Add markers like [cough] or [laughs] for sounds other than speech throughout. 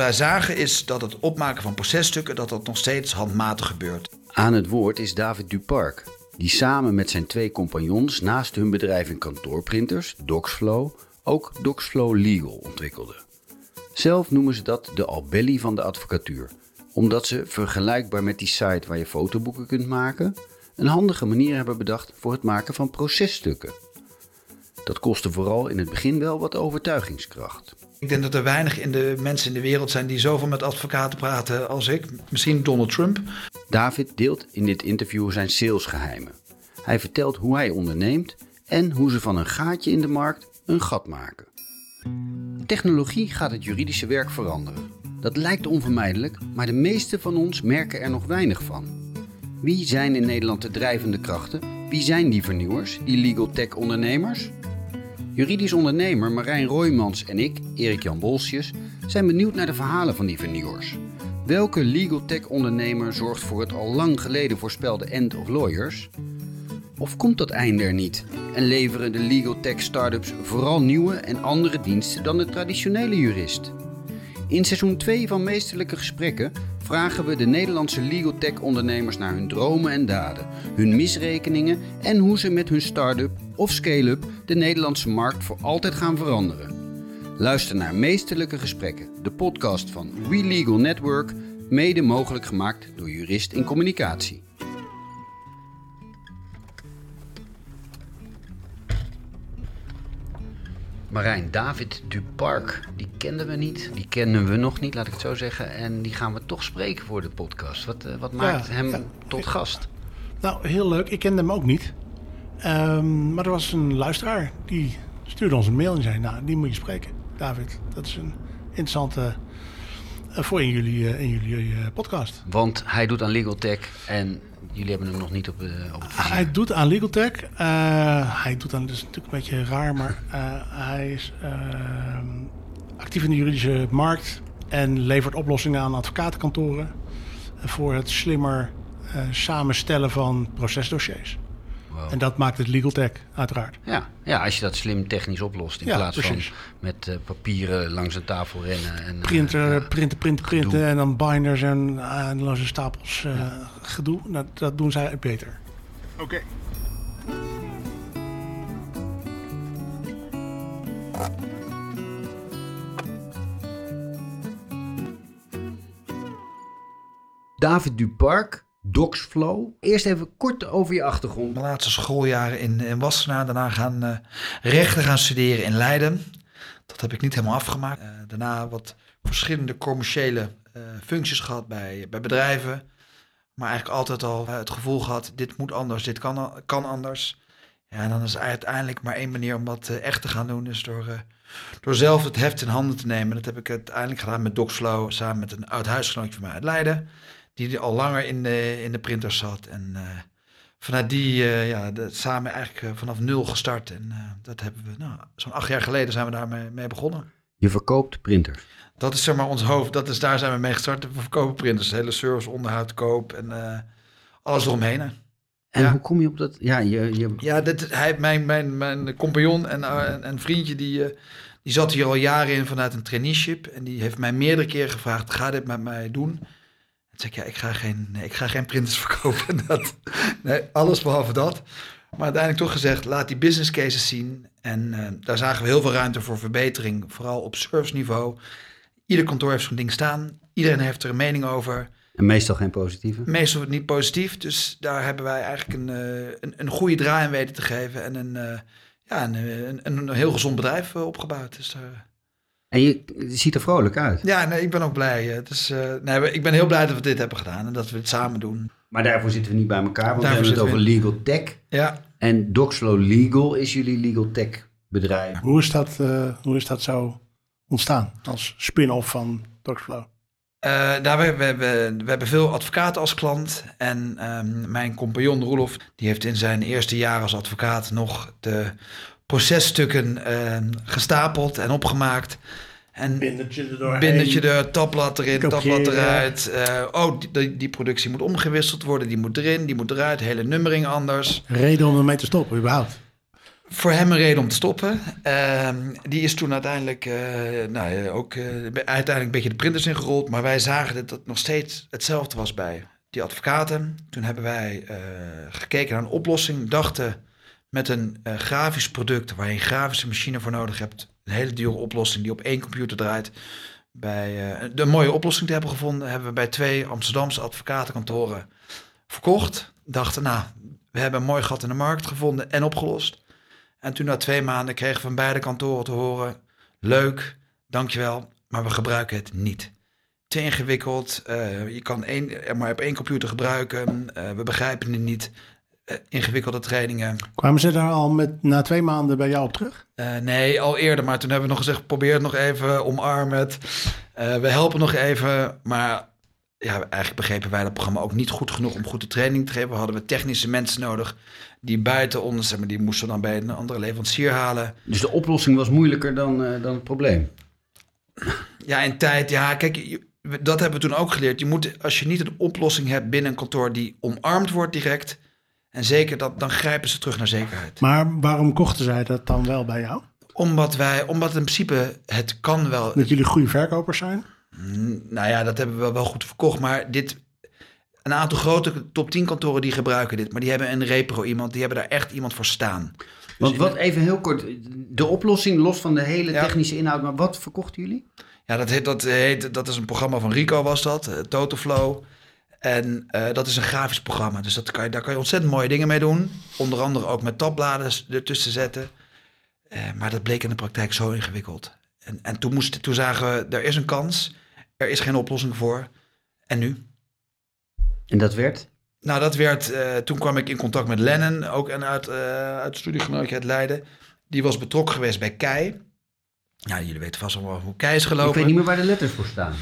wij zagen is dat het opmaken van processtukken dat dat nog steeds handmatig gebeurt. Aan het woord is David Duparc, die samen met zijn twee compagnons naast hun bedrijf in kantoorprinters, Docsflow, ook Docsflow Legal ontwikkelde. Zelf noemen ze dat de Albelli van de advocatuur, omdat ze vergelijkbaar met die site waar je fotoboeken kunt maken, een handige manier hebben bedacht voor het maken van processtukken. Dat kostte vooral in het begin wel wat overtuigingskracht. Ik denk dat er weinig in de mensen in de wereld zijn die zoveel met advocaten praten als ik. Misschien Donald Trump. David deelt in dit interview zijn salesgeheimen. Hij vertelt hoe hij onderneemt en hoe ze van een gaatje in de markt een gat maken. Technologie gaat het juridische werk veranderen. Dat lijkt onvermijdelijk, maar de meeste van ons merken er nog weinig van. Wie zijn in Nederland de drijvende krachten? Wie zijn die vernieuwers, die legal tech ondernemers? Juridisch ondernemer Marijn Roymans en ik, Erik-Jan Bolsjes, zijn benieuwd naar de verhalen van die vernieuwers. Welke legal tech ondernemer zorgt voor het al lang geleden voorspelde end of lawyers? Of komt dat einde er niet en leveren de legal tech startups vooral nieuwe en andere diensten dan de traditionele jurist? In seizoen 2 van Meesterlijke Gesprekken vragen we de Nederlandse legal tech ondernemers naar hun dromen en daden, hun misrekeningen en hoe ze met hun start-up of scale-up de Nederlandse markt voor altijd gaan veranderen. Luister naar Meesterlijke Gesprekken, de podcast van We Legal Network, mede mogelijk gemaakt door Jurist in Communicatie. Marijn, David Duparc, die kenden we niet. Die kennen we nog niet, laat ik het zo zeggen. En die gaan we toch spreken voor de podcast. Wat, uh, wat maakt Ja, hem ja. tot gast? Nou, heel leuk. Ik kende hem ook niet. Ehm, maar er was een luisteraar die stuurde ons een mail en zei... nou, die moet je spreken, David. Dat is een interessante eh, voor in jullie, eh, in jullie eh, podcast. Want hij doet aan legal tech en jullie hebben hem nog niet op, de op het vizier. Hij doet aan legal tech. Hij doet aan, dat is natuurlijk een beetje raar, maar [laughs] hij is ehm, actief in de juridische markt en levert oplossingen aan advocatenkantoren voor het slimmer samenstellen van procesdossiers. Wow. En dat maakt het legal tech, uiteraard. Ja, ja, als je dat slim technisch oplost in Ja, plaats precies. van met eh, papieren langs een tafel rennen. En, eh, printen, printen, printen Gedoe. en dan binders en eindeloze stapels eh, gedoe. Dat, dat doen zij beter. Oké. David Duparc, Docsflow. Eerst even kort over je achtergrond. Mijn laatste schooljaren in, in Wassenaar. Daarna gaan eh, rechten gaan studeren in Leiden. Dat heb ik niet helemaal afgemaakt. Eh, daarna wat verschillende commerciële eh, functies gehad bij, bij bedrijven. Maar eigenlijk altijd al het gevoel gehad, dit moet anders, dit kan, kan anders. Ja, en dan is uiteindelijk maar één manier om dat echt te gaan doen, is door, door zelf het heft in handen te nemen. Dat heb ik uiteindelijk gedaan met Docsflow, samen met een oud huisgenootje van mij uit Leiden, die al langer in de, in de printer zat. En eh, vanuit die, eh, ja, de, samen eigenlijk eh, vanaf nul gestart. En dat hebben we, nou, zo'n acht jaar geleden zijn we daarmee mee begonnen. Je verkoopt printers. Dat is zeg maar ons hoofd, dat is, daar zijn we mee gestart. We verkopen printers, hele service, onderhoud, koop en alles eromheen. hè. En Ja. hoe kom je op dat? Ja, je, je, Ja, dit, hij, mijn, mijn, mijn compagnon en, en, en vriendje, die, die zat hier al jaren in vanuit een traineeship. En die heeft mij meerdere keren gevraagd, ga dit met mij doen? Ik, ja, ik ga geen, nee, ik ga geen printers [laughs] verkopen. Dat, nee, alles behalve dat. Maar uiteindelijk toch gezegd, laat die business cases zien. En eh, daar zagen we heel veel ruimte voor verbetering, vooral op serviceniveau. Ieder kantoor heeft zo'n ding staan. Iedereen heeft er een mening over. en meestal geen positieve. Meestal niet positief. Dus daar hebben wij eigenlijk een, eh, een, een goede draai aan weten te geven. En een, eh, ja, een, een, een heel gezond bedrijf opgebouwd. Dus daar, En je, je ziet er vrolijk uit. ja, nee, ik ben ook blij. Het is, eh, nee, ik ben heel blij dat we dit hebben gedaan. En dat we het samen doen. Maar daarvoor zitten we niet bij elkaar, want Daarvoor we hebben het over legal tech. Ja, En Docsflow Legal is jullie legal tech bedrijf. Hoe is dat, eh, hoe is dat zo ontstaan als spin-off van Docsflow? Eh, daar we, we, we, we hebben veel advocaten als klant. En ehm, mijn compagnon Roelof, die heeft in zijn eerste jaar als advocaat nog de processtukken ehm, gestapeld en opgemaakt. En Bindertje er doorheen. Bindertje er, tabblad erin, tabblad eruit. Eh, oh, die- die, productie moet omgewisseld worden. Die moet erin, die moet eruit. Hele nummering anders. Reden om ermee te stoppen, überhaupt. voor hem een reden om te stoppen. Ehm, die is toen uiteindelijk eh, nou, ook eh, uiteindelijk een beetje de printers ingerold. Maar wij zagen dat het nog steeds hetzelfde was bij die advocaten. Toen hebben wij gekeken naar een oplossing. Dachten met een eh, grafisch product waar je een grafische machine voor nodig hebt. Een hele dure oplossing die op één computer draait. Bij, eh, de mooie oplossing te hebben gevonden, hebben we bij twee Amsterdamse advocatenkantoren verkocht. Dachten, nou, we hebben een mooi gat in de markt gevonden en opgelost. En toen na twee maanden kregen we van beide kantoren te horen: leuk, dankjewel, maar we gebruiken het niet. Te ingewikkeld, eh, je kan één, maar op één computer gebruiken, we begrijpen het niet. Eh, ingewikkelde trainingen. Kwamen ze daar al met, na twee maanden bij jou op terug? Eh, nee, al eerder, maar toen hebben we nog gezegd: probeer het nog even, omarm het. Eh, we helpen nog even, maar ja, eigenlijk begrepen wij dat programma ook niet goed genoeg om goede training te geven. We hadden we technische mensen nodig die buiten ons, zeg maar, die moesten dan bij een andere leverancier halen. Dus de oplossing was moeilijker dan, eh, dan het probleem. Ja, in tijd, ja, kijk, je- dat hebben we toen ook geleerd. Je moet, als je niet een oplossing hebt binnen een kantoor die omarmd wordt direct, en zeker dat, dan grijpen ze terug naar zekerheid. Maar waarom kochten zij dat dan wel bij jou? Omdat wij, omdat in principe het kan wel, Dat jullie goede verkopers zijn? Mm, Nou ja, dat hebben we wel, goed verkocht. Maar dit, een aantal grote top 10 kantoren die gebruiken dit. Maar die hebben een repro iemand, die hebben daar echt iemand voor staan. Want wat even heel kort, de oplossing los van de hele Ja. technische inhoud, maar wat verkochten jullie? Ja, dat, heet, dat, heet, dat is een programma van Rico was dat, eh, Totoflow. En eh, dat is een grafisch programma. Dus dat kan je, daar kan je ontzettend mooie dingen mee doen. Onder andere ook met tabbladen ertussen zetten. Eh, maar dat bleek in de praktijk zo ingewikkeld. En, en toen, moest, toen zagen we, er is een kans. Er is geen oplossing voor. En nu? En dat werd? Nou, dat werd. eh, toen kwam ik in contact met Lennon, ook een uit, eh uit studiegenootje uit Leiden. Die was betrokken geweest bij Kei. Ja, jullie weten vast wel hoe Kei is Ik gelopen. weet niet meer waar de letters voor staan.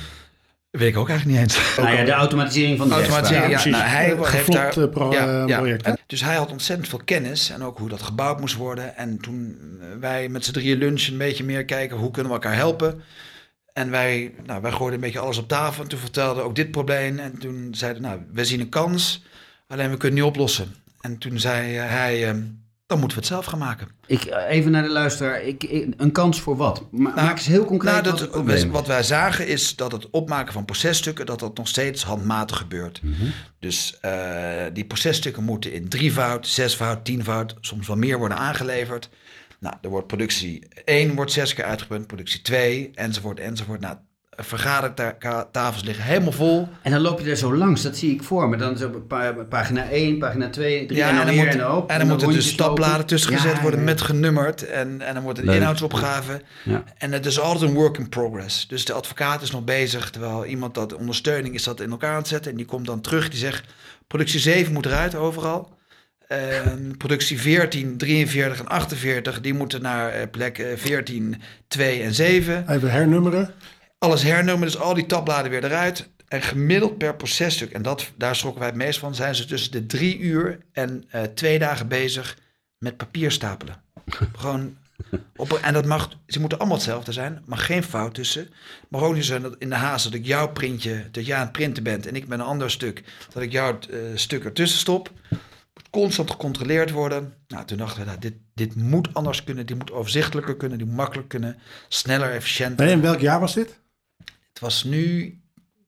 Weet ik ook eigenlijk niet eens. [laughs] Nou ja, de automatisering van de Automatisering, rechtspraak. ja, precies. nou, hij heeft daar eh, pro- eh, project? En dus hij had ontzettend veel kennis en ook hoe dat gebouwd moest worden. En toen eh, wij met z'n drieën lunchen een beetje meer kijken hoe kunnen we elkaar helpen. En wij, nou, wij gooiden een beetje alles op tafel. En toen vertelden we ook dit probleem. En toen zeiden we, nou, we zien een kans, alleen we kunnen niet oplossen. En toen zei hij, eh, dan moeten we het zelf gaan maken. Ik, eh, even naar de luisteraar. Ik, ik- een kans voor wat? Ma- Nou, Maak eens heel concreet Nou, wat dat, het wat wij zagen is dat het opmaken van processtukken, dat dat nog steeds handmatig gebeurt. Mhm. Dus eh, die processtukken moeten in drievoud, zesvoud, tienvoud, soms wel meer worden aangeleverd. Nou, er wordt productie 1 wordt zes keer uitgepunt, productie 2, enzovoort, enzovoort. Nou, vergadertafels liggen helemaal vol. En dan loop je er zo langs, dat zie ik voor me. Dan zo pa- pagina 1, pagina 2, 3 en dan, en dan, moet, en dan op. en dan moeten dus lopen. tussen Ja, gezet worden ja. met genummerd. En, en dan wordt een Leuk. inhoudsopgave. Ja. En het is altijd een work in progress. Dus de advocaat is nog bezig, terwijl iemand dat ondersteuning is dat in elkaar aan het zetten. En die komt dan terug, die zegt, productie 7 moet eruit overal. [laughs] En productie 14, 43 en 48, die moeten naar eh, plek eh, 14, 2 en 7. Even hernummeren. Alles hernummeren, dus al die tabbladen weer eruit. En gemiddeld per processtuk, en dat, daar schrokken wij het meest van, zijn ze tussen de drie uur en eh, twee dagen bezig met papier stapelen. [laughs] Gewoon op, en dat mag, ze moeten allemaal hetzelfde zijn, maar geen fout tussen. Maar ook niet zo dat in de haast dat ik jouw printje, dat jij aan het printen bent en ik ben een ander stuk, dat ik jouw eh, stuk ertussen stop. Moet constant gecontroleerd worden. Nou, toen dachten we, nou, dit, dit moet anders kunnen, dit moet overzichtelijker kunnen, dit moet makkelijk kunnen, sneller, efficiënter. Nee, in welk jaar was dit? Het was nu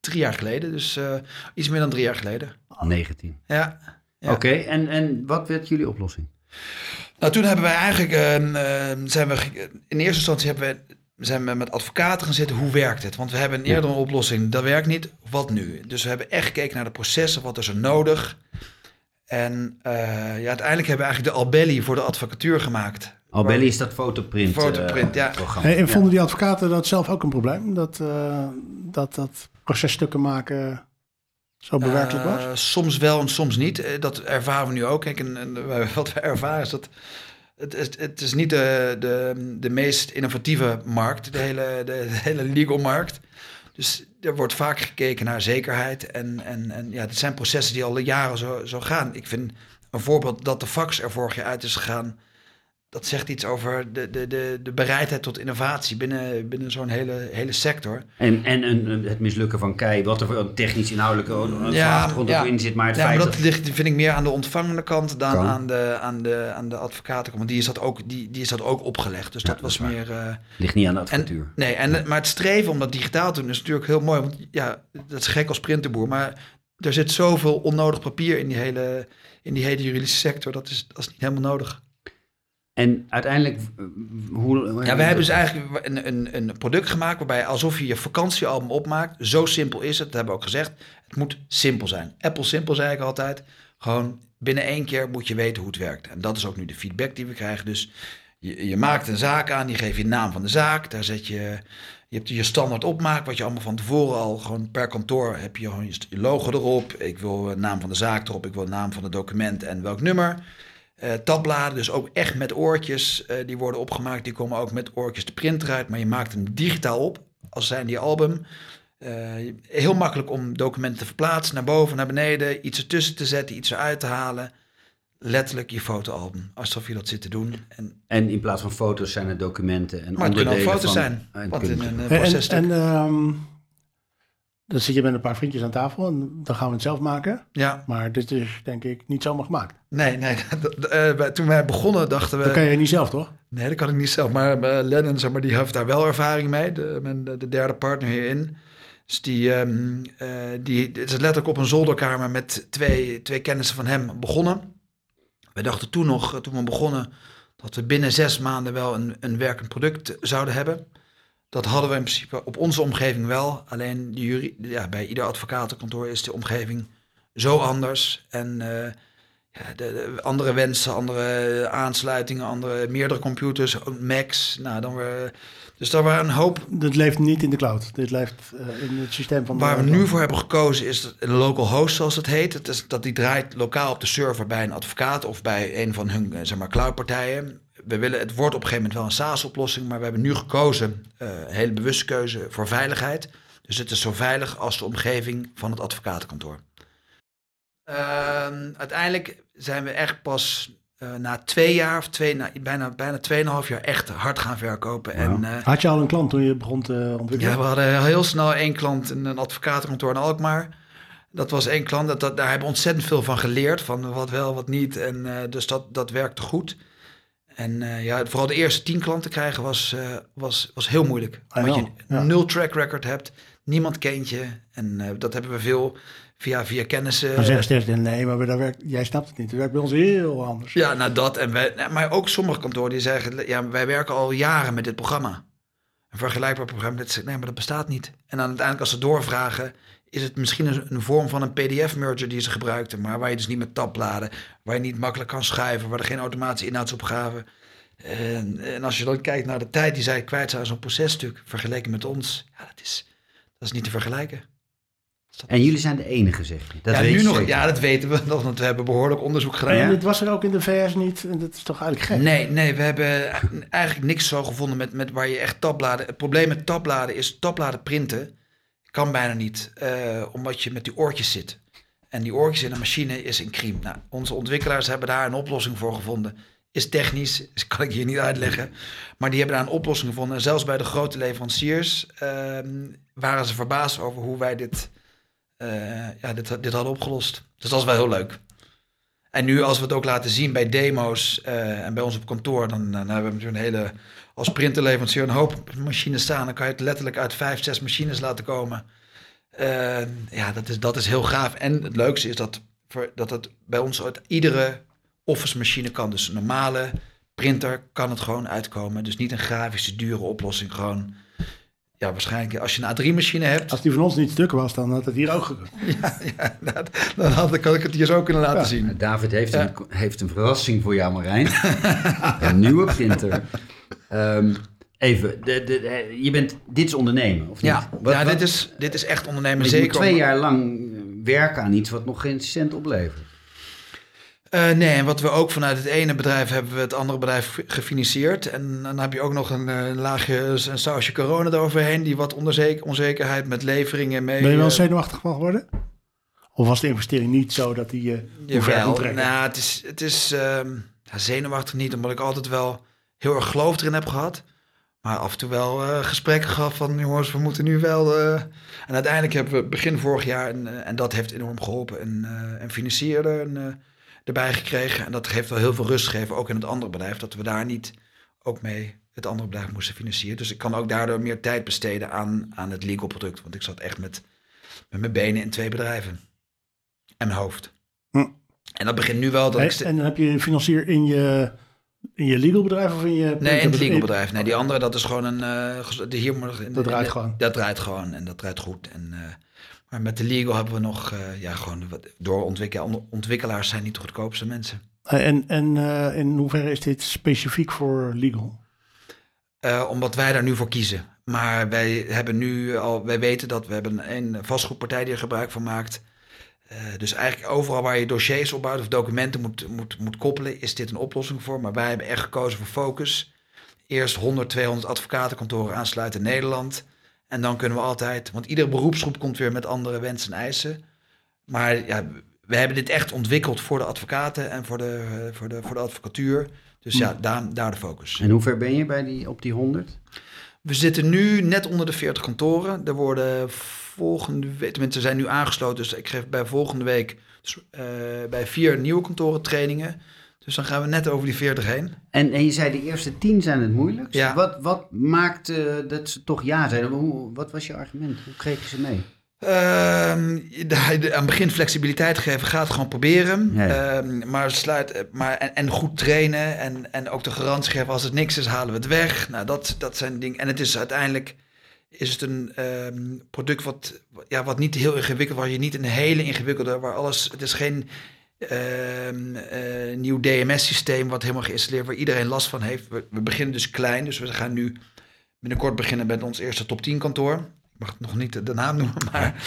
drie jaar geleden, dus eh, iets meer dan drie jaar geleden. 19. Ja. Ja. Oké, en, en wat werd jullie oplossing? Nou, toen hebben wij eigenlijk, ehm, zijn we, in eerste instantie hebben we, zijn we met advocaten gaan zitten, hoe werkt het? Want we hebben een Ja. eerdere oplossing, dat werkt niet, wat nu? Dus we hebben echt gekeken naar de processen, wat is er nodig? En eh, ja, uiteindelijk hebben we eigenlijk de Albelli voor de advocatuur gemaakt. Albelli is dat fotoprint, Fotoprint, eh, ja. programma. Hey, en Ja. vonden die advocaten dat zelf ook een probleem? Dat eh, dat, dat processtukken maken zo bewerkelijk was? Eh, soms wel en soms niet. Eh, Dat ervaren we nu ook. Kijk, en, en [laughs] wat we ervaren is dat het, is, het is niet de, de, de meest innovatieve markt, de hele, de, de hele legal markt. Dus er wordt vaak gekeken naar zekerheid. En, en, en ja, het zijn processen die al jaren zo, zo gaan. Ik vind een voorbeeld dat de fax er vorig jaar uit is gegaan. Dat zegt iets over de, de, de, de bereidheid tot innovatie binnen, binnen zo'n hele, hele sector. En, en een, het mislukken van Kei, wat er voor een technisch inhoudelijke Ja, achtergrond ja. in zit. Maar het Ja, feit maar dat... ligt, vind ik meer aan de ontvangende kant dan Kan. aan de, aan de, aan de advocatenkant. Want die is dat ook, die, die is dat ook opgelegd. Dus Ja, dat dat was waar. meer... eh, ligt niet aan de en, advocatuur. nee, en, maar het streven om dat digitaal te doen is natuurlijk heel mooi. Want ja, dat is gek als printerboer. Maar er zit zoveel onnodig papier in die hele, in die hele juridische sector. Dat is, dat is niet helemaal nodig. En uiteindelijk, hoe... Ja, we hebben dus eigenlijk een, een, een product gemaakt waarbij alsof je je vakantiealbum opmaakt. Zo simpel is het, dat hebben we ook gezegd. Het moet simpel zijn. Apple simpel zei ik altijd. Gewoon binnen één keer moet je weten hoe het werkt. En dat is ook nu de feedback die we krijgen. Dus je, je maakt een zaak aan, die geef je naam van de zaak. Daar zet je, je hebt je standaard opmaak, wat je allemaal van tevoren al gewoon per kantoor heb je je logo erop. Ik wil de naam van de zaak erop, ik wil de naam van het document en welk nummer. Eh, tabbladen, dus ook echt met oortjes, eh, die worden opgemaakt. Die komen ook met oortjes de printer uit, maar je maakt hem digitaal op, als zijn die album. Eh, heel makkelijk om documenten te verplaatsen, naar boven, naar beneden, iets ertussen te zetten, iets eruit te halen. Letterlijk je fotoalbum, alsof je dat zit te doen. En, En in plaats van foto's zijn het documenten en maar het kunnen ook onderdelen foto's van... zijn, wat in een eh, En, en ehm, dan zit je met een paar vriendjes aan tafel en dan gaan we het zelf maken. ja, Maar dit is denk ik niet zomaar gemaakt. nee, nee. [laughs] eh, toen wij begonnen dachten we... Dat kan je niet zelf, toch? Nee, dat kan ik niet zelf. Maar eh, Lennon, zeg maar, die heeft daar wel ervaring mee. De, mijn- de, de derde partner hierin. Dus die, ehm, eh, die het is letterlijk op een zolderkamer met twee, twee kennissen van hem begonnen. We dachten toen nog, toen we begonnen, dat we binnen zes maanden wel een, een werkend product zouden hebben. Dat hadden we in principe op onze omgeving wel. Alleen de jury, ja, bij ieder advocatenkantoor is de omgeving zo anders. En eh, ja, de, de andere wensen, andere aansluitingen, andere, meerdere computers, Macs. Nou, dan weer, dus daar waren een hoop. Dit leeft niet in de cloud. Dit leeft eh, in het systeem van de Waar we nu voor hebben gekozen is dat een local host, zoals het heet. Het is, dat die draait lokaal op de server bij een advocaat of bij een van hun eh, zeg maar, cloudpartijen. We willen, het wordt op een gegeven moment wel een SaaS-oplossing, maar we hebben nu gekozen, eh, een hele bewuste keuze voor veiligheid. Dus het is zo veilig als de omgeving van het advocatenkantoor. Ehm, uiteindelijk zijn we echt pas eh, na twee jaar of twee, na, bijna, bijna tweeënhalf jaar echt hard gaan verkopen. En, eh, Had je al een klant toen je begon te ontwikkelen? ja, we hadden heel snel één klant in een advocatenkantoor in Alkmaar. Dat was één klant, dat, dat, daar hebben we ontzettend veel van geleerd, van wat wel, wat niet. En eh, dus dat, dat werkte goed. En eh, ja, vooral de eerste tien klanten krijgen was, eh, was, was heel moeilijk. Omdat je ja. nul track record hebt, niemand kent je. En eh, dat hebben we veel via, via kennissen. Dan zeggen ze steeds, nee, maar daar werkt, jij snapt het niet. Het werkt bij ons heel anders. Ja, nou dat. En wij, maar ook sommige kantoren die zeggen, ja, wij werken al jaren met dit programma. Een vergelijkbaar programma. Dat ze, nee, maar dat bestaat niet. En dan uiteindelijk als ze doorvragen, is het misschien een, een vorm van een PDF-merger die ze gebruikten, maar waar je dus niet met tabbladen, waar je niet makkelijk kan schuiven, waar er geen automatische inhoudsopgave. En, en als je dan kijkt naar de tijd die zij kwijt zijn aan zo'n processtuk, vergeleken met ons, ja, dat is, dat is niet te vergelijken. En jullie zijn de enige, zeg je. Dat ja, weet nu je nog, ja, dat weten we nog, want we hebben behoorlijk onderzoek gedaan. En dit was er ook in de VS niet. En dat is toch eigenlijk gek? Nee, nee, we hebben eigenlijk niks zo gevonden met, met waar je echt tabbladen... Het probleem met tabbladen is tabbladen printen kan bijna niet, eh, omdat je met die oortjes zit. En die oortjes in een machine is een crime. Nou, onze ontwikkelaars hebben daar een oplossing voor gevonden. Is technisch, dus kan ik hier niet uitleggen. Maar die hebben daar een oplossing gevonden. En zelfs bij de grote leveranciers ehm, waren ze verbaasd over hoe wij dit, eh, ja, dit, dit hadden opgelost. Dus dat is wel heel leuk. En nu als we het ook laten zien bij demo's eh, en bij ons op kantoor, dan, dan hebben we natuurlijk een hele, als printerleverancier een hoop machines staan. Dan kan je het letterlijk uit vijf, zes machines laten komen. Eh, ja, dat is, dat is heel gaaf. En het leukste is dat, voor, dat het bij ons uit iedere office machine kan. Dus een normale printer kan het gewoon uitkomen. Dus niet een grafische dure oplossing. Gewoon, ja, waarschijnlijk als je een A3-machine hebt, Als die van ons niet stuk was, dan had het hier ook gekund. [laughs] ja, ja, dat- dan had, ik het hier zo kunnen laten Ja. zien. David heeft, Ja. een, heeft een verrassing voor jou, Marijn. [laughs] een nieuwe printer. Ehm, even, de, de, de- je bent, dit is ondernemen, of niet? Ja, Wat- ja wat- dit, is, dit is echt ondernemen. je moet Zeker twee om- jaar lang werken aan iets wat nog geen cent oplevert. Eh, nee, en wat we ook vanuit het ene bedrijf hebben we het andere bedrijf gefinancierd. En dan heb je ook nog een, eh, laagje, een sausje corona eroverheen, die wat onzeker, onzekerheid met leveringen mee. Ben je wel eh, zenuwachtig van geworden? Of was de investering niet zo dat die je uh, ver kon Jawel, trekken? nou, het is, het is, ehm, zenuwachtig niet, omdat ik altijd wel heel erg geloof erin heb gehad. Maar af en toe wel gesprekken gehad van jongens, we moeten nu wel. En uiteindelijk hebben we begin vorig jaar, en, en dat heeft enorm geholpen, een, eh, een financier een, eh, erbij gekregen. En dat heeft wel heel veel rust gegeven, ook in het andere bedrijf, dat we daar niet ook mee het andere bedrijf moesten financieren. Dus ik kan ook daardoor meer tijd besteden aan, aan het legal product. Want ik zat echt met, met mijn benen in twee bedrijven. En mijn hoofd. Hm. En dat begint nu wel dat Hey, ik... en dan heb je een financier in je, in je legal bedrijf of in je... Nee, in het legal bedrijf. Nee, die andere, dat is gewoon een... ges- de hier Dat draait gewoon. Dat draait gewoon en dat draait goed. En, eh, maar met de legal hebben we nog... eh, ja, gewoon door ontwikkel, ontwikkelaars zijn niet de goedkoopste mensen. Hey, En, en eh, in hoeverre is dit specifiek voor legal? Eh, omdat wij daar nu voor kiezen. Maar wij hebben nu al... Wij weten dat we hebben een vastgoedpartij die er gebruik van maakt. Eh, dus eigenlijk overal waar je dossiers opbouwt of documenten moet, moet, moet koppelen... is dit een oplossing voor. Maar wij hebben echt gekozen voor focus. Eerst 100, 200 advocatenkantoren aansluiten in Nederland... En dan kunnen we altijd, want iedere beroepsgroep komt weer met andere wensen en eisen. Maar ja, we hebben dit echt ontwikkeld voor de advocaten en voor de, voor de, voor de advocatuur. Dus ja, daar, daar de focus. En hoe ver ben je bij die, op die 100? We zitten nu net onder de 40 kantoren. Er worden volgende week, tenminste, zijn nu aangesloten. Dus ik geef bij volgende week dus, eh, bij vier nieuwe kantoren trainingen. Dus dan gaan we net over die 40 heen. En, en je zei de eerste 10 zijn het moeilijkst. Ja. Wat, wat maakt dat ze toch ja zeiden? Hoe, wat was je argument? Hoe kreeg je ze mee? Ehm, de, de- aan het begin flexibiliteit geven, ga het gewoon proberen. Ehm, maar sluit, maar, en, en goed trainen en, en ook de garantie geven als het niks is, halen we het weg. Nou, dat, dat zijn dingen. En het is uiteindelijk is het een ehm, product wat, ja, wat niet heel ingewikkeld, waar je niet een hele ingewikkelde, waar alles, het is geen ehm, eh, nieuw DMS-systeem wat helemaal geïnstalleerd, waar iedereen last van heeft. We, beginnen dus klein, dus we gaan nu binnenkort beginnen met ons eerste top 10 kantoor. Ik mag nog niet de naam noemen, [laughs] maar,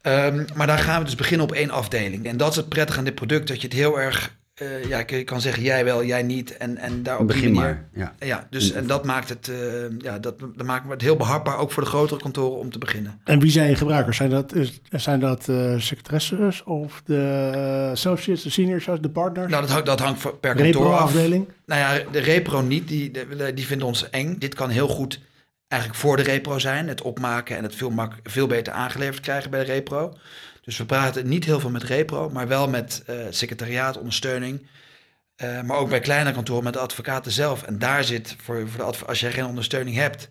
ehm, maar daar gaan we dus beginnen op één afdeling. En dat is het prettige aan dit product, dat je het heel erg, eh, ja, je kan zeggen jij wel, jij niet. En, en daar op die Begin manier- maar. Ja. Ja, dus en dat maakt het, eh, ja, dat, dat maakt het heel behapbaar, ook voor de grotere kantoren om te beginnen. En wie zijn je gebruikers? Zijn dat, is, zijn dat eh secretaresses of de associates, de seniors, de partners? Nou, dat, hangt- dat hangt per kantoor af. Repro-afdeling? Nou ja, de repro niet, die, de- die vinden ons eng. Dit kan heel goed eigenlijk voor de repro zijn. Het opmaken en het veel, mak veel beter aangeleverd krijgen bij de repro. Dus we praten niet heel veel met repro, maar wel met eh secretariaat, ondersteuning. Eh, maar ook bij kleine kantoren met de advocaten zelf. En daar zit, voor, voor als je geen ondersteuning hebt,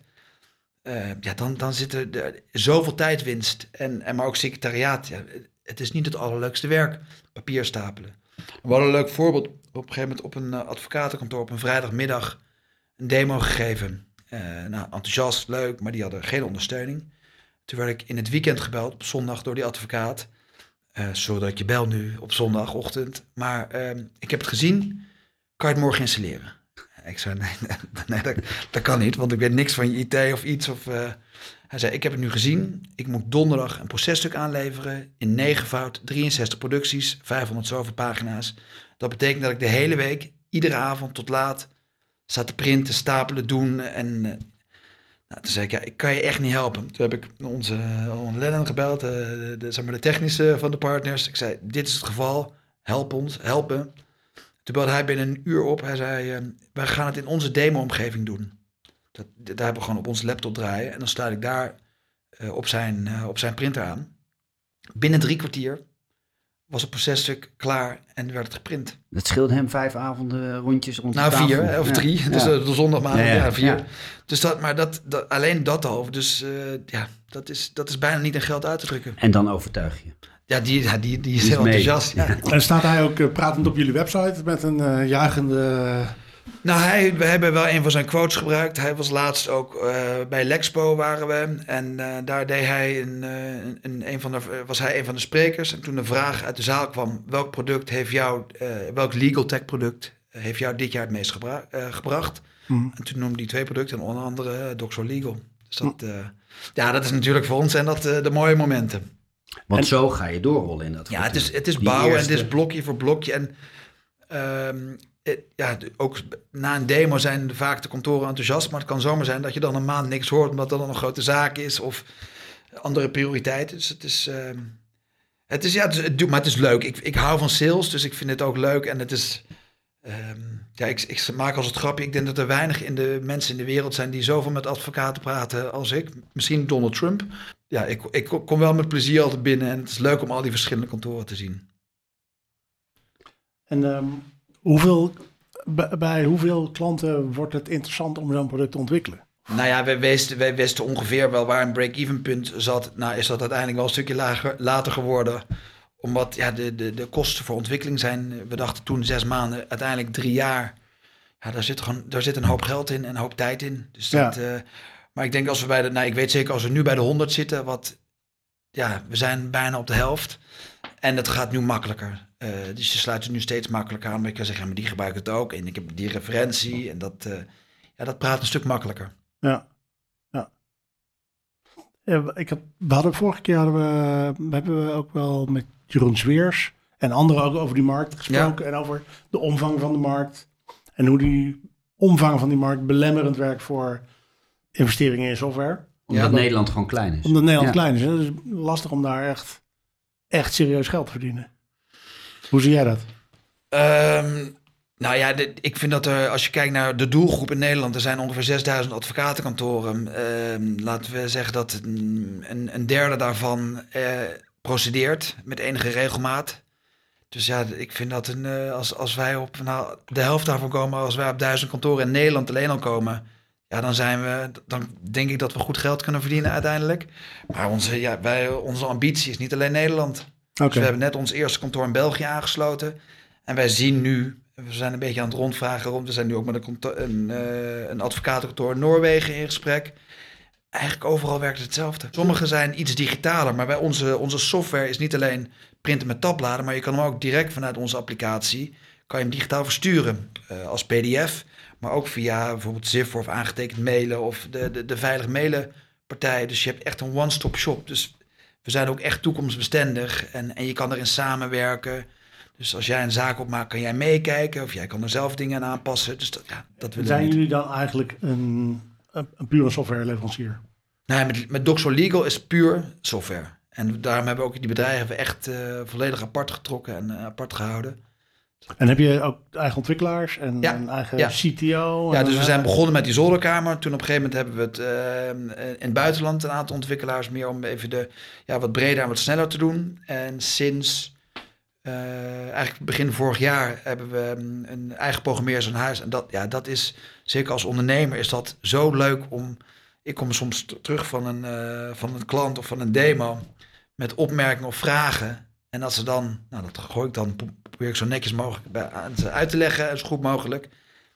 eh, ja, dan, dan zit er zoveel tijdwinst. En, en maar ook secretariaat. Ja, het is niet het allerleukste werk, papier stapelen. We hadden een leuk voorbeeld op een gegeven moment op een advocatenkantoor op een vrijdagmiddag een demo gegeven. Eh, nou, enthousiast, leuk, maar die hadden geen ondersteuning. Toen werd ik in het weekend gebeld, op zondag, door die advocaat. Eh sorry dat ik je bel nu op zondagochtend, maar ehm, ik heb het gezien. Kan je het morgen installeren? Ik zei, nee, [laughs] nee, dat, dat kan niet, want ik weet niks van je IT of iets. Of, eh. Hij zei, ik heb het nu gezien. Ik moet donderdag een processtuk aanleveren in negenvoud, 63 producties, 500 zoveel pagina's. Dat betekent dat ik de hele week, iedere avond tot laat, sta te printen, stapelen, doen. En eh, nou, toen zei ik, ja, ik kan je echt niet helpen. Toen heb ik onze uh, Lennon gebeld, eh, de, maar de technische van de partners. Ik zei, dit is het geval, help ons, help me. Toen belde hij binnen een uur op. Hij zei, eh, wij gaan het in onze demo-omgeving doen. Dat, dat hebben we gewoon op onze laptop draaien. En dan sluit ik daar eh, op, zijn, op zijn printer aan. Binnen drie kwartier was het processtuk klaar en werd het geprint. Dat scheelt hem vijf avonden rondjes rond de Nou, tafel. vier of Ja. drie. [laughs] Dus Ja. eh, de zondag, maandag, Ja, ja, ja, vier. ja. Dus dat, maar dat, dat, alleen dat al. Dus eh, ja, dat is, dat is bijna niet in geld uit te drukken. En dan overtuig je. Ja, die, ja, die, die is Die is heel enthousiast. Ja. En staat hij ook eh, pratend op jullie website met een eh juichende... Nou, hij, we hebben wel een van zijn quotes gebruikt. Hij was laatst ook eh, bij Lexpo waren we. En eh, daar deed hij een, eh, een, een, een van de, was hij een van de sprekers. En toen de vraag uit de zaal kwam: welk product heeft jou, eh, welk legal tech product heeft jou dit jaar het meest gebra- gebracht? Hmm. En toen noemde hij twee producten, en onder andere uh, Doxor Legal. Dus dat, uh, ja, dat is natuurlijk voor ons en dat uh, de mooie momenten. Want En- zo ga je doorrollen in dat Ja, het is, het is bouwen eerste- en het is blokje voor blokje. En ehm, ja, de- ook na een demo zijn vaak de kantoren enthousiast. Maar het kan zomaar zijn dat je dan een maand niks hoort... omdat er dan een grote zaak is of andere prioriteiten. Dus het is... ehm, het is ja, het doet- maar het is leuk. Ik, ik hou van sales, dus ik vind het ook leuk. En het is... Ehm, ja, ik, ik maak als het grapje. Ik denk dat er weinig in de mensen in de wereld zijn die zoveel met advocaten praten als ik. Misschien Donald Trump. Ja, ik, ik kom wel met plezier altijd binnen en het is leuk om al die verschillende kantoren te zien. En ehm, hoeveel, bij, hoeveel klanten wordt het interessant om zo'n product te ontwikkelen? Nou ja, wij wisten, wij wisten ongeveer wel waar een break-even punt zat. Nou is dat uiteindelijk wel een stukje lager, later geworden. Omdat ja, de, de, de kosten voor ontwikkeling zijn, we dachten toen zes maanden, uiteindelijk drie jaar. Ja, daar zit, gewoon, daar zit een hoop geld in en een hoop tijd in. Dus dat, Ja. eh, maar ik denk als we bij de, nou ik weet zeker als we nu bij de 100 zitten, wat, ja, we zijn bijna op de helft. En het gaat nu makkelijker. Eh, dus je sluit het nu steeds makkelijker aan. Maar je kan zeggen, ja, maar die gebruiken het ook. En ik heb die referentie. En dat, eh, ja, dat praat een stuk makkelijker. Ja. ja. Ja, ik heb, we hadden vorige keer hadden we, we hebben we ook wel met Jeroen Zweers en anderen ook over die markt gesproken en over de omvang van de markt en hoe die omvang van die markt belemmerend werkt voor investeringen in software. Omdat Ja, dat- Nederland gewoon klein is. Omdat Nederland Ja. klein is. hè. Het is lastig om daar echt, echt serieus geld verdienen. Hoe zie jij dat? Ehm, nou ja, ik vind dat er, als je kijkt naar de doelgroep in Nederland, er zijn ongeveer 6000 advocatenkantoren. Ehm, laten we zeggen dat een, een, een derde daarvan eh, procedeert met enige regelmaat. Dus ja, ik vind dat een, eh, als, als wij op nou, de helft daarvan komen, als wij op duizend kantoren in Nederland alleen al komen, ja, dan zijn we, dan denk ik dat we goed geld kunnen verdienen uiteindelijk. Maar onze, ja, wij, onze ambitie is niet alleen Nederland. Oké. Dus we hebben net ons eerste kantoor in België aangesloten. En wij zien nu, we zijn een beetje aan het rondvragen rond. We zijn nu ook met een, een, eh, een advocatenkantoor in Noorwegen in gesprek. Eigenlijk overal werkt het hetzelfde. Sommige zijn iets digitaler, maar bij onze, onze software is niet alleen printen met tabbladen, maar je kan hem ook direct vanuit onze applicatie, kan je hem digitaal versturen eh, als pdf. Maar ook via bijvoorbeeld Zif of aangetekend mailen of de, de, de veilig mailen partij. Dus je hebt echt een one-stop shop. Dus we zijn ook echt toekomstbestendig en, en je kan erin samenwerken. Dus als jij een zaak opmaakt, kan jij meekijken of jij kan er zelf dingen aan aanpassen. Dus dat, ja, dat willen Zijn jullie dan eigenlijk een, een, een pure softwareleverancier? Nee, met, met Doxo Legal is puur software. En daarom hebben we ook die bedrijven echt eh, volledig apart getrokken en eh, apart gehouden. En heb je ook eigen ontwikkelaars en Ja, een eigen ja. CTO? Ja, en dus we zijn begonnen met die zolderkamer. Toen op een gegeven moment hebben we het eh, in het buitenland een aantal ontwikkelaars meer om even de ja, wat breder en wat sneller te doen. En sinds eh, eigenlijk begin vorig jaar hebben we mm, een eigen programmeer aan huis. En dat, ja, dat is zeker als ondernemer is dat zo leuk om. Ik kom soms terug van een, eh, van een klant of van een demo met opmerkingen of vragen. En als ze dan, nou dat gooi ik dan, probeer ik zo netjes mogelijk bij, uit te leggen, zo goed mogelijk.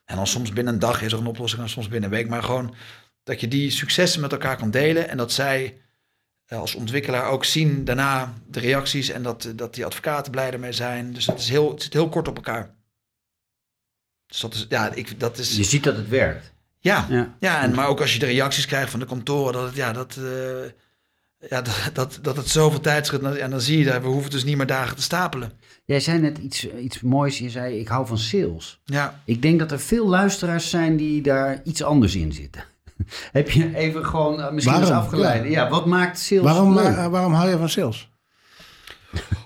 En dan soms binnen een dag is er een oplossing en soms binnen een week. Maar gewoon dat je die successen met elkaar kan delen. En dat zij eh, als ontwikkelaar ook zien daarna de reacties. En dat, dat die advocaten blij ermee zijn. Dus dat is heel, het zit heel kort op elkaar. Dus dat is, ja, ik, dat is, Je ziet dat het werkt. ja, Ja. ja, en maar ook als je de reacties krijgt van de kantoren, dat het, ja, dat, eh, ja, dat, dat, dat het zoveel tijd schudt. En dan zie je dat we hoeven dus niet meer dagen te stapelen. Jij zei net iets, iets moois. Je zei, ik hou van sales. Ja, Ik denk dat er veel luisteraars zijn die daar iets anders in zitten. [laughs] Heb je even gewoon eh, misschien eens afgeleid? Ja. wat maakt sales Waarom, leuk? eh, waarom hou je van sales?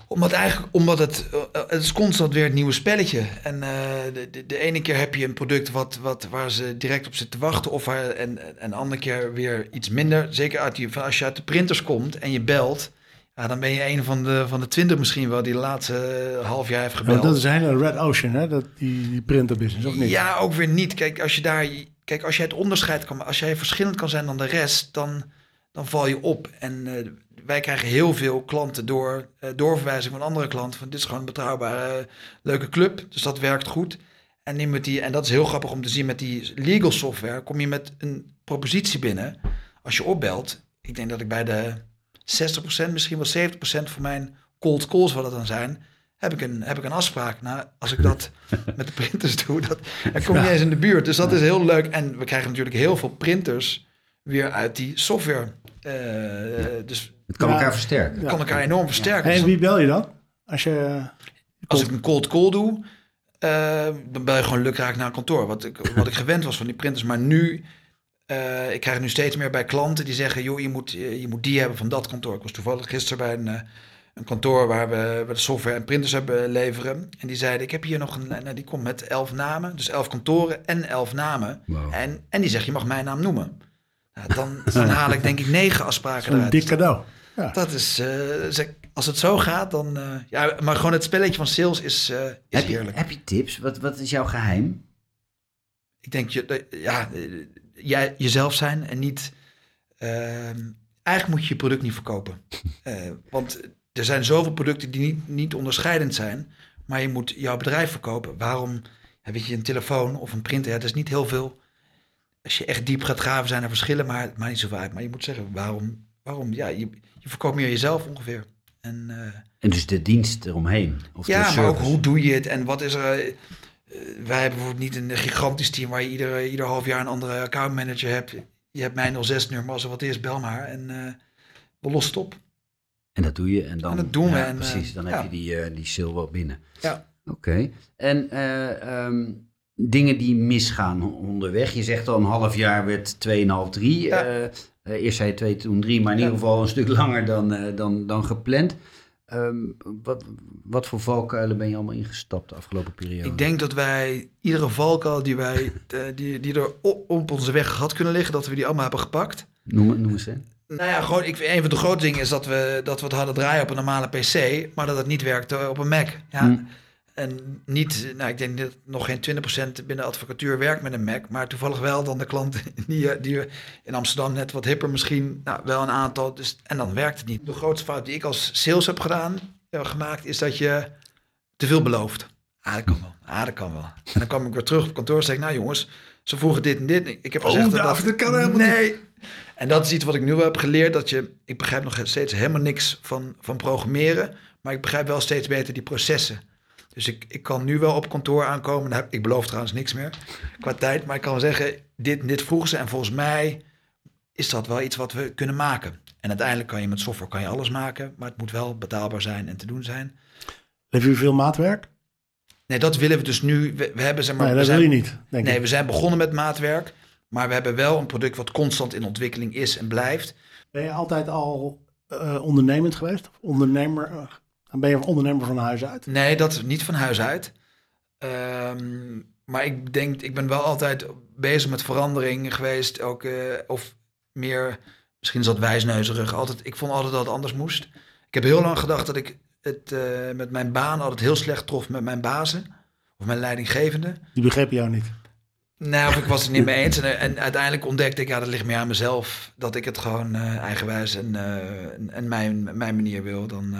Omdat eigenlijk, omdat het, eh, het is constant weer het nieuwe spelletje. En eh, de, de, de ene keer heb je een product wat, wat, waar ze direct op zitten te wachten. Of waar, en, en de andere keer weer iets minder. Zeker uit die, van als je uit de printers komt en je belt. Ja, dan ben je een van de, van de twintig misschien wel die de laatste eh, half jaar heeft Ja, gebeld. dat is een hele red ocean, hè? Dat, die, die printerbusiness, of niet? Ja, ook weer niet. Kijk, als je daar, kijk, als jij het onderscheid kan, als jij verschillend kan zijn dan de rest, dan, dan val je op. En eh, wij krijgen heel veel klanten door eh, doorverwijzing van andere klanten. Van dit is gewoon een betrouwbare, eh, leuke club. Dus dat werkt goed. En, met die, en dat is heel grappig om te zien met die legal software. Kom je met een propositie binnen. Als je opbelt, ik denk dat ik bij de 60%, misschien wel 70% van mijn cold calls, wat het dan zijn, heb ik een, heb ik een afspraak. Nou, als ik dat [laughs] met de printers doe, dat, dan kom je eens in de buurt. Dus dat is heel leuk. En we krijgen natuurlijk heel veel printers weer uit die software. Eh, dus Het kan Ja. elkaar versterken. dat kan elkaar enorm versterken. En Dus wie bel je dan? Als je... als ik een cold call doe, eh, dan bel je gewoon lukraak naar een kantoor. Wat ik, wat ik [laughs] gewend was van die printers. Maar nu, eh, ik krijg het nu steeds meer bij klanten die zeggen... joh, je moet, je moet die hebben van dat kantoor. Ik was toevallig gisteren bij een, eh, een kantoor waar we, we de software en printers hebben leveren. En die zeiden, ik heb hier nog een... Nou, die komt met elf namen, dus elf kantoren en elf namen. Wow. En, en die zegt, je mag mijn naam noemen. Nou, dan, dan [laughs] haal ik denk ik negen afspraken Een eruit. dik cadeau. Ja. Dat is, eh, als het zo gaat, dan... eh, ja, maar gewoon het spelletje van sales is, eh, is Heb je, heb je tips? Wat, wat is jouw geheim? Ik denk, je, dat- ja, jij jezelf zijn en niet... ehm, eigenlijk moet je je product niet verkopen. [laughs] Eh, want er zijn zoveel producten die niet, niet onderscheidend zijn. Maar je moet jouw bedrijf verkopen. Waarom, weet je, een telefoon of een printer, ja, dat is niet heel veel. Als je echt diep gaat graven, zijn er verschillen, maar het maakt niet zoveel uit. Maar je moet zeggen, waarom, waarom ja, je, je verkoopt meer jezelf ongeveer. En, eh, En dus de dienst eromheen. Of de ja, maar ook hoe doe je het en wat is er... eh, wij hebben bijvoorbeeld niet een gigantisch team waar je ieder, ieder half jaar een andere accountmanager hebt. Je hebt mijn 06-nummer, als er wat is, bel maar. En eh, we lossen het op. En dat doe je. En dan, En dat doen we en, precies, dan ja. heb je die, die wel binnen. Ja. Oké. En eh, ehm, dingen die misgaan onderweg. Je zegt al een half jaar werd 2,5, 3. Ja. Eh, eerst zei je 2, toen 3, maar in Ja. ieder geval een stuk [laughs] langer dan, eh, dan, dan gepland. Ehm, wat, wat voor valkuilen ben je allemaal ingestapt de afgelopen periode? Ik denk dat wij iedere valkuil die, wij, [laughs] die, die er op onze weg had kunnen liggen, dat we die allemaal hebben gepakt. Noem, noem eens hè. Nou ja, gewoon, ik, een van de grote dingen is dat we, dat we het hadden draaien op een normale PC, maar dat het niet werkte op een Mac. Ja. Hm. En niet, nou, ik denk dat nog geen 20% binnen advocatuur werkt met een Mac, maar toevallig wel dan de klant [laughs] die, eh, die in Amsterdam net wat hipper misschien, nou, wel een aantal. Dus, en dan werkt het niet. De grootste fout die ik als sales heb gedaan, heb gemaakt, is dat je te veel belooft. Ah, dat kan wel. Ah, dat kan wel. En dan kwam ik weer terug op kantoor en zei ik, nou jongens, ze vroegen dit en dit. Ik heb Oh, gezegd David, dat kan helemaal niet. nee. En dat is iets wat ik nu wel heb geleerd, dat je, ik begrijp nog steeds helemaal niks van, van programmeren, maar ik begrijp wel steeds beter die processen. Dus ik, ik kan nu wel op kantoor aankomen. Nou, ik beloof trouwens niks meer qua tijd. Maar ik kan zeggen, dit, vroegen ze. En volgens mij is dat wel iets wat we kunnen maken. En uiteindelijk kan je met software kan je alles maken. Maar het moet wel betaalbaar zijn en te doen zijn. Lever je veel maatwerk? Nee, dat willen we dus nu. We, we hebben zeg maar. nee, dat zijn, wil je niet, denk Nee, ik. we zijn begonnen met maatwerk. Maar we hebben wel een product wat constant in ontwikkeling is en blijft. Ben je altijd al eh, ondernemend geweest? Of ondernemer? Dan ben je ondernemer van huis uit? Nee, dat is niet van huis uit. Ehm, maar ik denk, ik ben wel altijd bezig met verandering geweest. Ook, eh, of meer, misschien is dat wijsneuzerig. Altijd, ik vond altijd dat het anders moest. Ik heb heel lang gedacht dat ik het eh, met mijn baan altijd heel slecht trof met mijn bazen. Of mijn leidinggevende. Die begrepen jou niet. Nou, of ik was het niet mee eens. [laughs] En, en uiteindelijk ontdekte ik, ja, dat ligt meer aan mezelf. Dat ik het gewoon eh, eigenwijs en, en, en mijn, mijn manier wil. Dan,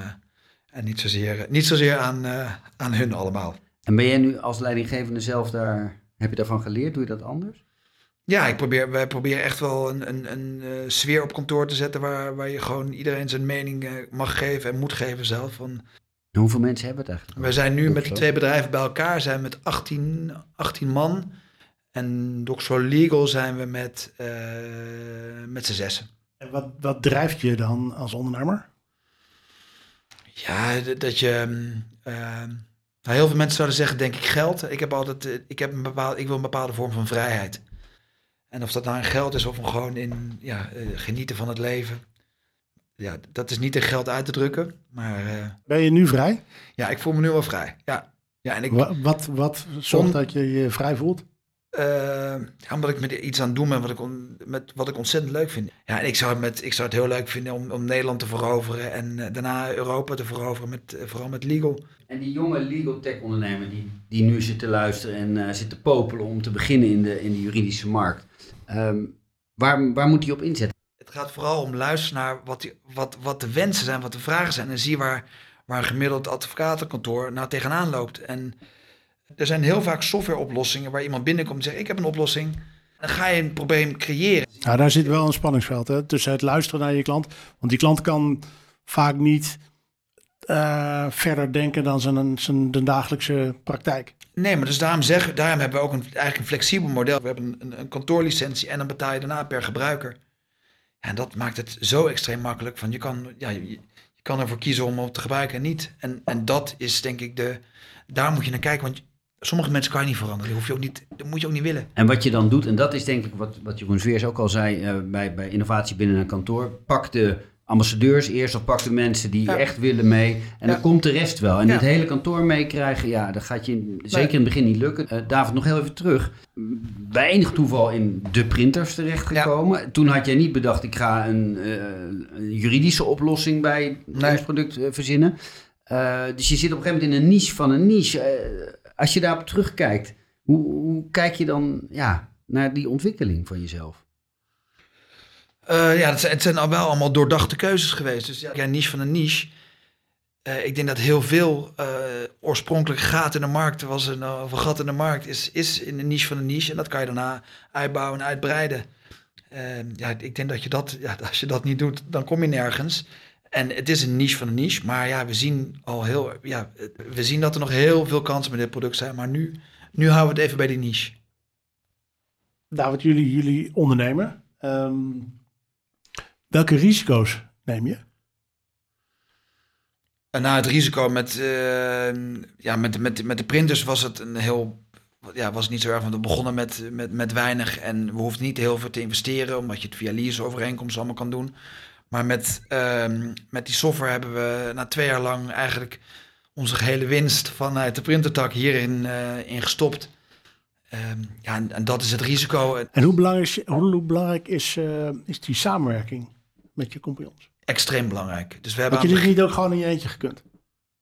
en niet zozeer, niet zozeer aan, eh, aan hun allemaal. En ben jij nu als leidinggevende zelf daar, heb je daarvan geleerd? Doe je dat anders? Ja, ik probeer, wij proberen echt wel een, een, een eh, sfeer op kantoor te zetten waar, waar je gewoon iedereen zijn mening eh, mag geven en moet geven zelf. Van, En hoeveel mensen hebben het eigenlijk? wij zijn nu met zo. twee bedrijven bij elkaar, zijn we met 18, 18 man. En Doxor Legal zijn we met, eh met z'n zessen. En wat, wat drijft je dan als ondernemer? Ja, dat je. mm, ehm, nou, heel veel mensen zouden zeggen, denk ik, geld. Ik heb altijd, eh, ik heb een bepaald, ik wil een bepaalde vorm van vrijheid. En of dat nou in geld is of om gewoon in ja, eh, genieten van het leven. Ja, dat is niet in geld uit te drukken. Maar eh, Ben je nu vrij? ja, ik voel me nu wel vrij. Ja, ja en ik, Wa- Wat, wat zorgt dat je je vrij voelt? Ja, omdat ik met iets aan het doen ben wat ik, on- met, wat ik ontzettend leuk vind. Ja, en ik zou het, met, ik zou het heel leuk vinden om, om Nederland te veroveren. En eh, daarna Europa te veroveren, met, eh, vooral met legal. En die jonge legal tech ondernemer die, die nu zit te luisteren en zit te popelen om te beginnen in de, in de juridische markt. Ehm, waar, waar moet hij op inzetten? Het gaat vooral om luisteren naar wat, die, wat, wat de wensen zijn, wat de vragen zijn. En zie waar, waar een gemiddeld advocatenkantoor nou tegenaan loopt. En er zijn heel vaak softwareoplossingen waar iemand binnenkomt en zegt: Ik heb een oplossing. Dan ga je een probleem creëren. Nou, daar zit wel een spanningsveld hè, tussen het luisteren naar je klant. Want die klant kan vaak niet eh, verder denken dan zijn, zijn de dagelijkse praktijk. Nee, maar dus daarom, zeg, daarom hebben we ook een, eigenlijk een flexibel model. We hebben een, een, een kantoorlicentie en dan betaal je daarna per gebruiker. En dat maakt het zo extreem makkelijk. Van je, kan, ja, je, je kan ervoor kiezen om het te gebruiken en niet. En, en dat is denk ik de. Daar moet je naar kijken. Want sommige mensen kan je niet veranderen. Die hoef je ook niet, dat moet je ook niet willen. En wat je dan doet, en dat is denk ik wat, wat Jeroen Zweers ook al zei eh, bij, bij innovatie binnen een kantoor, pak de ambassadeurs eerst of pak de mensen die Ja. echt willen mee. En Ja. dan komt de rest wel. En Ja. het hele kantoor meekrijgen, ja, dat gaat je in- zeker in het begin niet lukken. Eh, David, nog heel even terug. Bij enig toeval in de printers terechtgekomen. Toen had jij niet bedacht, ik ga een, eh, een juridische oplossing bij Nee. ons product verzinnen. Dus je zit op een gegeven moment in een niche van een niche. Als je daarop terugkijkt, hoe, kijk je dan ja, naar die ontwikkeling van jezelf? Eh, ja, het zijn, al wel allemaal doordachte keuzes geweest. Dus ja, niche van een niche. Eh, ik denk dat heel veel eh, oorspronkelijk gaat in de markt, was een, of gat in de markt, is, is in de niche van een niche. En dat kan je daarna uitbouwen en uitbreiden. Eh, ja, ik denk dat je dat, ja, [laughs] als je dat niet doet, dan kom je nergens. En het is een niche van een niche, maar ja, we zien al heel, ja, we zien dat er nog heel veel kansen met dit product zijn. Maar nu, nu houden we het even bij die niche. David, jullie, jullie ondernemen. Ehm, welke risico's neem je? Na het risico met, eh, ja, met, met, met de printers was het een heel. Ja, was het niet zo erg, want we begonnen met, met, met weinig en we hoefden niet heel veel te investeren, omdat je het via leaseovereenkomsten allemaal kan doen. Maar met, ehm, met die software hebben we na twee jaar lang eigenlijk onze gehele winst vanuit de printertak hierin eh, in gestopt. Ehm, ja, en, en dat is het risico. En hoe belangrijk, is- hoe belangrijk is, eh, is die samenwerking met je compagnons? Extreem belangrijk. Dus we hebben Had je dit niet ook gewoon in je eentje gekund?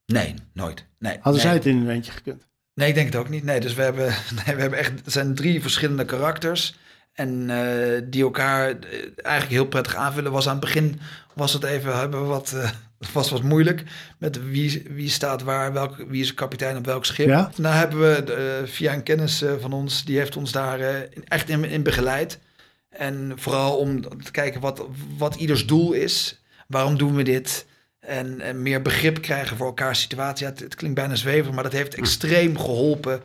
Nee, nooit. Nee, Hadden nee. zij het in hun eentje gekund? Nee, ik denk het ook niet. Nee, dus we hebben, [laughs] nee, we hebben echt, het zijn drie verschillende karakters. En eh, die elkaar eh, eigenlijk heel prettig aanvullen. Was aan het begin was het even, hebben we wat, eh, [laughs] was wat moeilijk. Met wie, wie staat waar, welk, wie is kapitein op welk schip. Ja? Nou hebben we via een kennis van ons, die heeft ons daar echt in, in begeleid. En vooral om te kijken wat, wat ieders doel is. Waarom doen we dit? En, en meer begrip krijgen voor elkaars situatie. Ja, het, het klinkt bijna zweverig, maar dat heeft extreem geholpen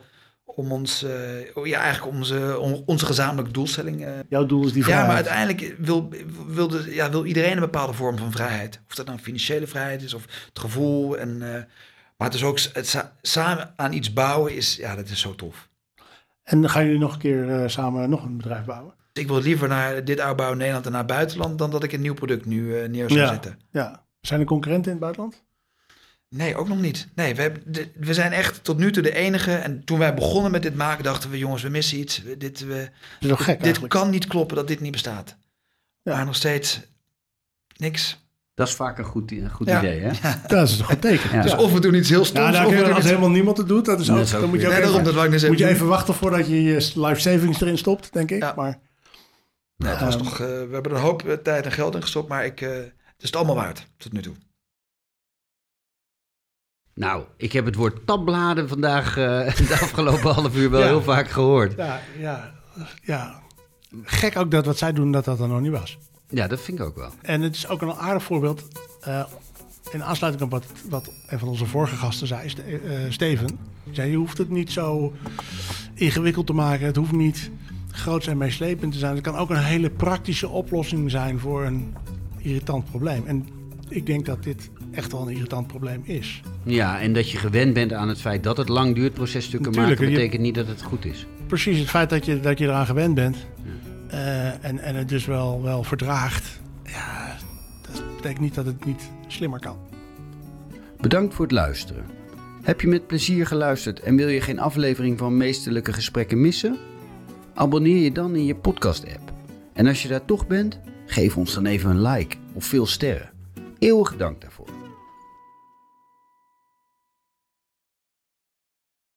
om ons, eh, ja, eigenlijk onze, om onze gezamenlijke doelstelling. eh, Jouw doel is die ja, maar vrijheid. uiteindelijk wil, wil, de, ja, wil iedereen een bepaalde vorm van vrijheid. Of dat nou financiële vrijheid is of het gevoel. En, eh, maar het is ook het sa- samen aan iets bouwen is, ja, dat is zo tof. En gaan jullie nog een keer samen nog een bedrijf bouwen? Ik wil liever naar dit uitbouwen in Nederland en naar buitenland dan dat ik een nieuw product nu neer zou Ja. zetten. Ja. Zijn er concurrenten in het buitenland? Nee, ook nog niet. Nee, we, hebben, de- we zijn echt tot nu toe de enige. En toen wij begonnen met dit maken, dachten we, jongens, we missen iets. We- Dit, we, Dat is wel gek dit eigenlijk. kan niet kloppen dat dit niet bestaat. Ja. Maar nog steeds niks. Dat is vaak een goed, een goed Ja. idee, hè? [laughs] Dat is een goed teken. Ja. Dus of we doen iets heel stoms, Ja, of kun we je, doen als iets... helemaal niemand het doet, dat is Dat ook, is ook dan moet je weer- ook Nee, even, dat moet je even wachten voordat je je life savings erin stopt, denk ik. Ja. Maar Nee, het was Ehm, nog, eh, we hebben er een hoop eh, tijd en geld in gestopt, maar ik, eh, het is het allemaal waard tot nu toe. Nou, ik heb het woord tabbladen vandaag eh, [laughs] de afgelopen half uur wel Ja. heel vaak gehoord. ja, ja, ja, gek ook dat wat zij doen, dat dat er nog niet was. Ja, dat vind ik ook wel. En het is ook een aardig voorbeeld. eh, in aansluiting op wat, wat een van onze vorige gasten zei, eh, Steven. Zei, je hoeft het niet zo ingewikkeld te maken. Het hoeft niet groot en meeslepend te zijn. Het kan ook een hele praktische oplossing zijn voor een irritant probleem. En ik denk dat dit echt wel een irritant probleem is. Ja, en dat je gewend bent aan het feit dat het lang duurt, processtukken Natuurlijk, maken, je- betekent niet dat het goed is. Precies het feit dat je, dat je eraan gewend bent eh, en, en het dus wel, wel verdraagt. Ja, dat betekent niet dat het niet slimmer kan. Bedankt voor het luisteren. Heb je met plezier geluisterd en wil je geen aflevering van Meesterlijke Gesprekken missen? Abonneer je dan in je podcast-app. En als je daar toch bent, geef ons dan even een like of veel sterren. Eeuwig dank daarvoor.